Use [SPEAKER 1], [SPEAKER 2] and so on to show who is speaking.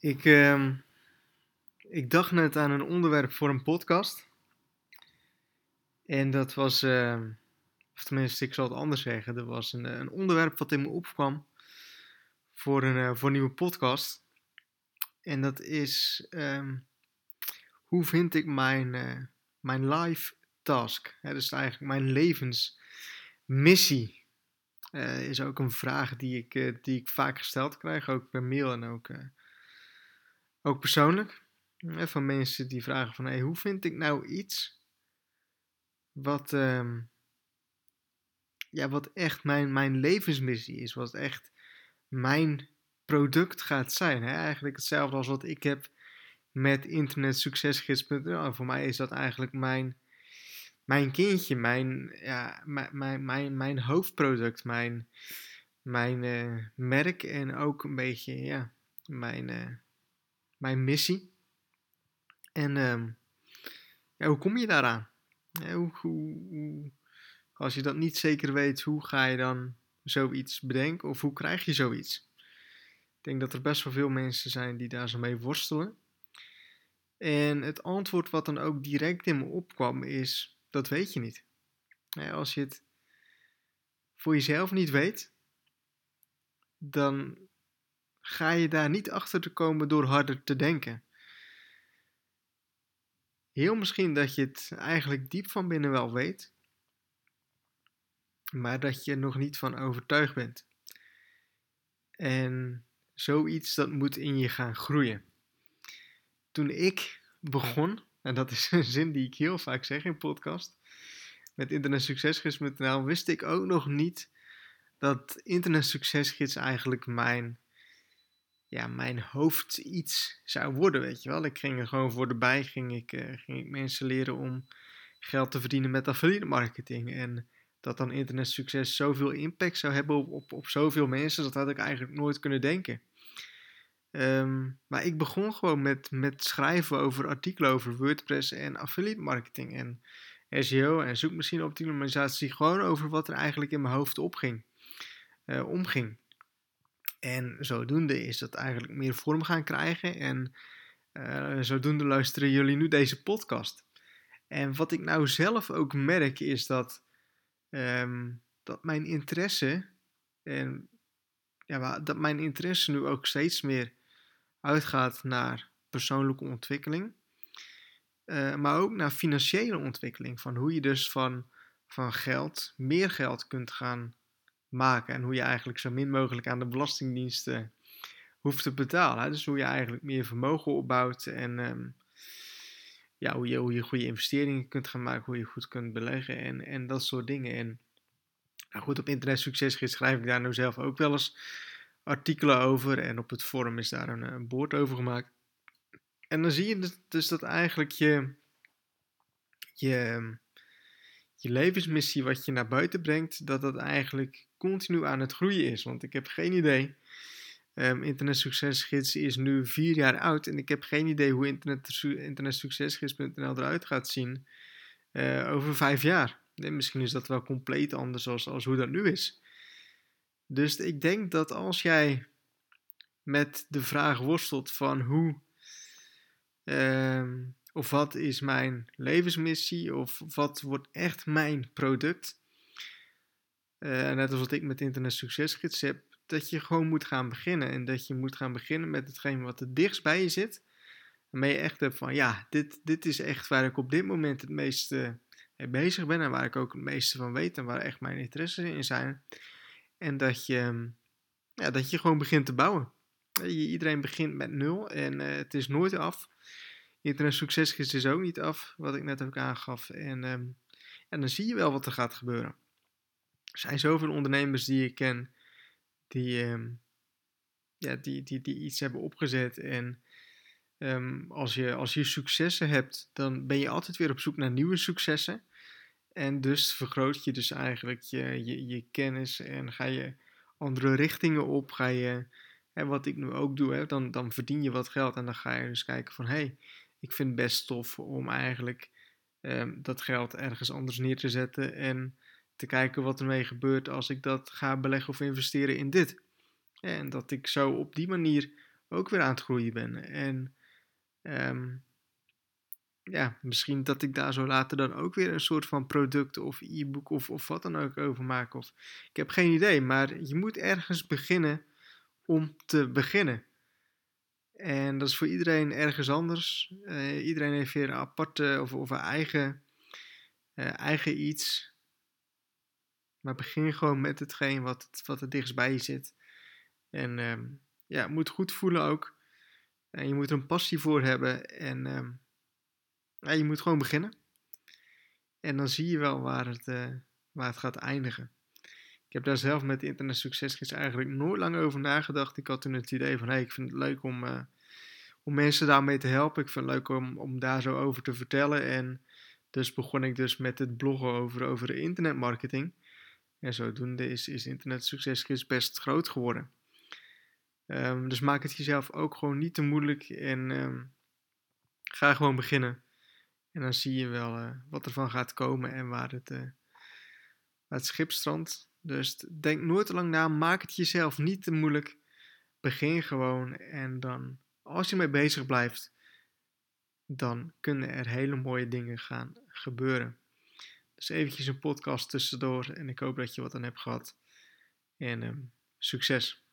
[SPEAKER 1] Ik, ehm, ik dacht net aan een onderwerp voor een podcast. En dat was, ehm, of tenminste, ik zal het anders zeggen. Dat was een, een onderwerp wat in me opkwam voor een, eh, voor nieuwe podcast. En dat is, ehm, hoe vind ik mijn, uh, mijn life task? Hè, dus eigenlijk mijn levensmissie. Uh, is ook een vraag die ik, die ik vaak gesteld krijg, ook per mail en ook ook persoonlijk. Van mensen die vragen van, hey, hoe vind ik nou iets wat, um, ja, wat echt mijn, mijn levensmissie is, wat echt mijn product gaat zijn. Hè? Eigenlijk hetzelfde als wat ik heb met internetsuccesgids.nl. Voor mij is dat eigenlijk mijn, mijn kindje, mijn, ja, mijn, mijn, mijn, mijn hoofdproduct, mijn, mijn uh, merk en ook een beetje ja, mijn, uh, mijn missie. En um, ja, hoe kom je daaraan? hoe, als je dat niet zeker weet, hoe ga je dan zoiets bedenken of hoe krijg je zoiets? Ik denk dat er best wel veel mensen zijn die daar zo mee worstelen. En het antwoord wat dan ook direct in me opkwam is, dat weet je niet. Als je het voor jezelf niet weet, dan ga je daar niet achter te komen door harder te denken. Heel misschien dat je het eigenlijk diep van binnen wel weet, maar dat je er nog niet van overtuigd bent. En zoiets dat moet in je gaan groeien. Toen ik begon, en dat is een zin die ik heel vaak zeg in podcast, met internetsuccesgids.nl wist ik ook nog niet dat internetsuccesgids eigenlijk mijn ja, mijn hoofd iets zou worden, weet je wel. Ik ging er gewoon voor de bij, ging ik, uh, ging ik mensen leren om geld te verdienen met affiliate marketing. En dat dan internetsucces zoveel impact zou hebben op, op, zoveel mensen, dat had ik eigenlijk nooit kunnen denken. Um, maar ik begon gewoon met, met schrijven over artikelen over WordPress en affiliate marketing en SEO en zoekmachine optimalisatie. Gewoon over wat er eigenlijk in mijn hoofd opging, uh, omging. En zodoende is dat eigenlijk meer vorm gaan krijgen. En uh, zodoende luisteren jullie nu deze podcast. En wat ik nou zelf ook merk is dat, um, dat mijn interesse. En ja, dat mijn interesse nu ook steeds meer uitgaat naar persoonlijke ontwikkeling. Uh, maar ook naar financiële ontwikkeling. Van hoe je dus van, van geld meer geld kunt gaan maken. En hoe je eigenlijk zo min mogelijk aan de belastingdiensten hoeft te betalen. Dus hoe je eigenlijk meer vermogen opbouwt en um, ja, hoe, je, hoe je goede investeringen kunt gaan maken, hoe je goed kunt beleggen en, en dat soort dingen. En nou goed, op Internet Succesgids schrijf ik daar nu zelf ook wel eens artikelen over en op het forum is daar een, een boord over gemaakt. En dan zie je dus, dus dat eigenlijk je, je, je levensmissie wat je naar buiten brengt, dat dat eigenlijk continu aan het groeien is. Want ik heb geen idee. Um, Internet Succesgids is nu vier jaar oud en ik heb geen idee hoe Internet, internetsuccesgids.nl eruit gaat zien uh, over vijf jaar. Misschien is dat wel compleet anders als, als hoe dat nu is. Dus ik denk dat als jij met de vraag worstelt van hoe um, of wat is mijn levensmissie of wat wordt echt mijn product, uh, net als wat ik met Internet Succesgids heb, dat je gewoon moet gaan beginnen. En dat je moet gaan beginnen met hetgeen wat het dichtst bij je zit. Waarmee je echt hebt van, ja, dit, dit is echt waar ik op dit moment het meeste mee bezig ben. En waar ik ook het meeste van weet en waar echt mijn interesses in zijn. En dat je, ja, dat je gewoon begint te bouwen. Iedereen begint met nul en uh, het is nooit af. Internet Succesgids is ook niet af, wat ik net ook aangaf. En, um, en dan zie je wel wat er gaat gebeuren. Zijn zoveel ondernemers die ik ken die, um, ja, die, die, die iets hebben opgezet. En um, als, je, als je successen hebt, dan ben je altijd weer op zoek naar nieuwe successen. En dus vergroot je dus eigenlijk je, je, je kennis en ga je andere richtingen op. Ga je, hè, wat ik nu ook doe, hè, dan, dan verdien je wat geld en dan ga je dus kijken van hé, hey, ik vind het best tof om eigenlijk um, dat geld ergens anders neer te zetten. En te kijken wat ermee gebeurt als ik dat ga beleggen of investeren in dit. En dat ik zo op die manier ook weer aan het groeien ben. En ehm, ja, misschien dat ik daar zo later dan ook weer een soort van product of e-book of, of wat dan ook over maak. Of, ik heb geen idee, maar je moet ergens beginnen om te beginnen. En dat is voor iedereen ergens anders. Uh, iedereen heeft weer een aparte of, of een eigen, uh, eigen iets. Maar begin gewoon met hetgeen wat het, wat het dichtst bij je zit. En um, ja, moet goed voelen ook. En je moet er een passie voor hebben. En ja, je moet gewoon beginnen. En dan zie je wel waar het, uh, waar het gaat eindigen. Ik heb daar zelf met Internet Succesgids eigenlijk nooit lang over nagedacht. Ik had toen het idee van, hé, hey, ik vind het leuk om, uh, om mensen daarmee te helpen. Ik vind het leuk om, om daar zo over te vertellen. En dus begon ik dus met het bloggen over, over de internetmarketing. En zodoende is, is Internet Succesgids best groot geworden. Um, dus maak het jezelf ook gewoon niet te moeilijk en um, ga gewoon beginnen. En dan zie je wel uh, wat er van gaat komen en waar het, waar het schip strandt. Dus denk nooit te lang na, maak het jezelf niet te moeilijk. Begin gewoon en dan, als je mee bezig blijft, dan kunnen er hele mooie dingen gaan gebeuren. Dus eventjes een podcast tussendoor en ik hoop dat je wat aan hebt gehad. En um, succes!